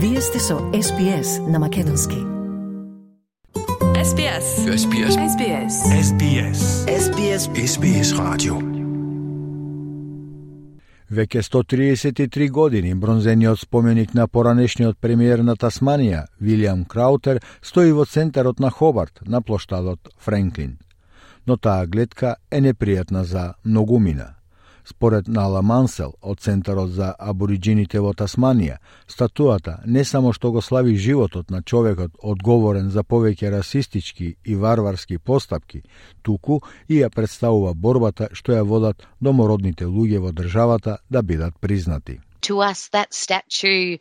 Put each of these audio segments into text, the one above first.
Вие сте со SPS на Македонски. SBS. SBS. SBS. SBS. SBS SBS радио. Веќе 133 години бронзениот споменик на поранешниот премиер на Тасманија, Вилиам Краутер, стои во центарот на Хобарт, на плоштадот Френклин. Но таа гледка е непријатна за многумина. Според Нала Мансел од Центарот за абориджините во Тасманија, статуата не само што го слави животот на човекот одговорен за повеќе расистички и варварски постапки, туку и ја представува борбата што ја водат домородните луѓе во државата да бидат признати. to us, that statue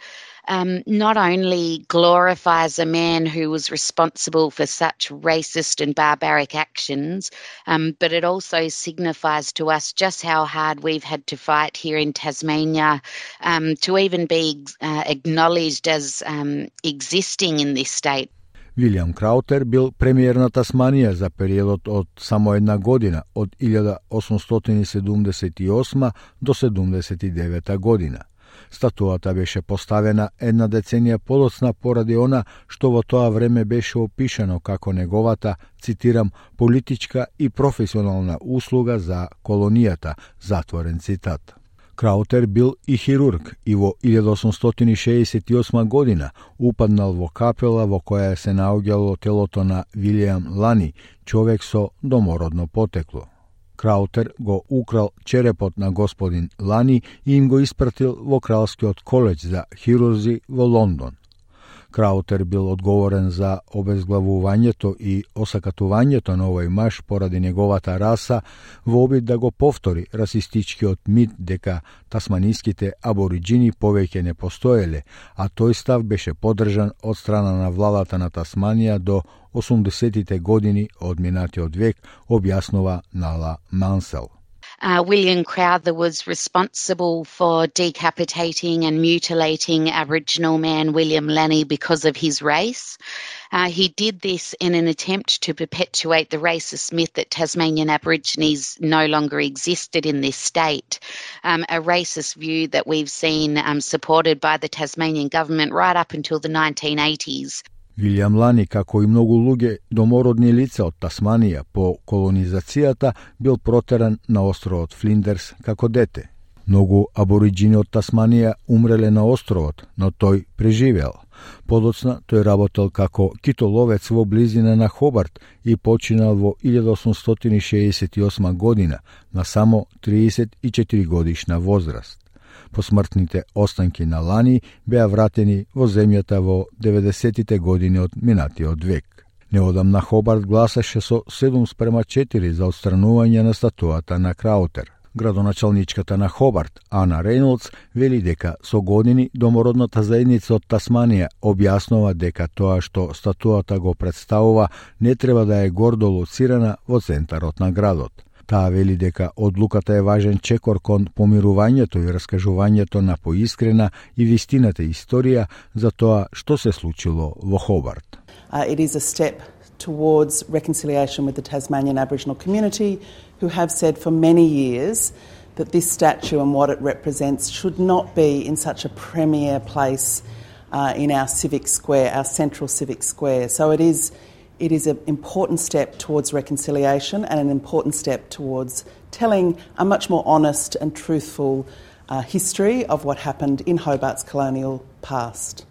um, not only glorifies a man who was responsible for such racist and barbaric actions, um, but it also signifies to us just how hard we've had to fight here in Tasmania um, to even be uh, acknowledged as um, existing in this state. Вилијам Краутер бил премиер на Тасманија за периодот од само една година, од 1878 до 79 година. Статуата беше поставена една деценија подоцна поради она што во тоа време беше опишано како неговата, цитирам, политичка и професионална услуга за колонијата, затворен цитат. Краутер бил и хирург и во 1868 година упаднал во капела во која се наоѓало телото на Вилијам Лани, човек со домородно потекло. Краутер го украл черепот на господин Лани и им го испратил во Кралскиот колеж за хирурзи во Лондон. Краутер бил одговорен за обезглавувањето и осакатувањето на овој маж поради неговата раса во обид да го повтори расистичкиот мит дека тасманиските абориджини повеќе не постоеле, а тој став беше поддржан од страна на владата на Тасманија до 80-тите години од минатиот век, објаснува Нала Мансел. Uh, William Crowther was responsible for decapitating and mutilating Aboriginal man William Lanny because of his race. Uh, he did this in an attempt to perpetuate the racist myth that Tasmanian Aborigines no longer existed in this state, um, a racist view that we've seen um, supported by the Tasmanian government right up until the 1980s. Вилјам Лани, како и многу луѓе домородни лица од Тасманија по колонизацијата, бил протеран на островот Флиндерс како дете. Многу абориджини од Тасманија умреле на островот, но тој преживеал. Подоцна тој работел како китоловец во близина на Хобарт и починал во 1868 година на само 34 годишна возраст. Посмртните останки на Лани беа вратени во земјата во 90-тите години од минатиот век. Неодамна Хобарт гласаше со 7 спрема 4 за отстранување на статуата на Краутер. Градоначалничката на Хобарт, Ана Рейнолдс, вели дека со години домородната заедница од Тасманија објаснува дека тоа што статуата го представува не треба да е гордо лоцирана во центарот на градот. Таа вели дека одлуката е важен чекор кон помирувањето и раскажувањето на поискрена и вистината историја за тоа што се случило во Хобарт. Uh, it is a step towards reconciliation with the Tasmanian Aboriginal community, who have said for many years that this statue and what it represents should not be in such a premier place uh, in our civic square, our central civic square. So it is, it is an important step towards reconciliation and an important step towards telling a much more honest and truthful uh, history of what happened in Hobart's colonial past.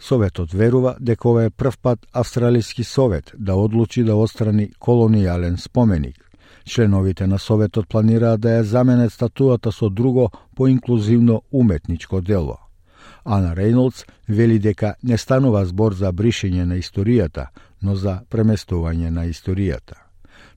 Советот верува дека ова е првпат Австралиски совет да одлучи да отстрани колонијален споменик. Членовите на Советот планираат да ја заменат статуата со друго поинклузивно уметничко дело. Ана Рейнолдс вели дека не станува збор за бришење на историјата, но за преместување на историјата.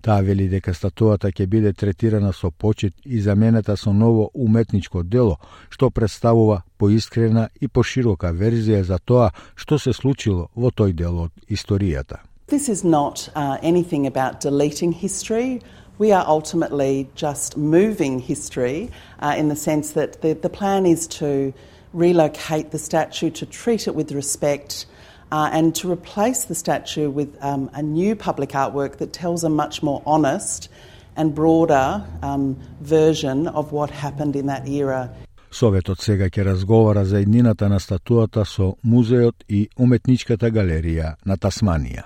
Таа вели дека статуата ќе биде третирана со почет и заменета со ново уметничко дело, што представува поискрена и поширока верзија за тоа што се случило во тој дел од историјата. This is not uh, anything about deleting history. We are ultimately just moving history uh, in the sense that the, the plan is to relocate the statue, to treat it with respect, uh, and to replace the statue with um, a new public artwork that tells a much more honest and broader um, version of what happened in that era. Советот сега ќе разговара за еднината на статуата со музеот и уметничката галерија на Тасманија.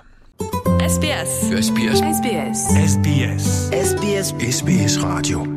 SBS. SBS. SBS. SBS. SBS. SBS Radio.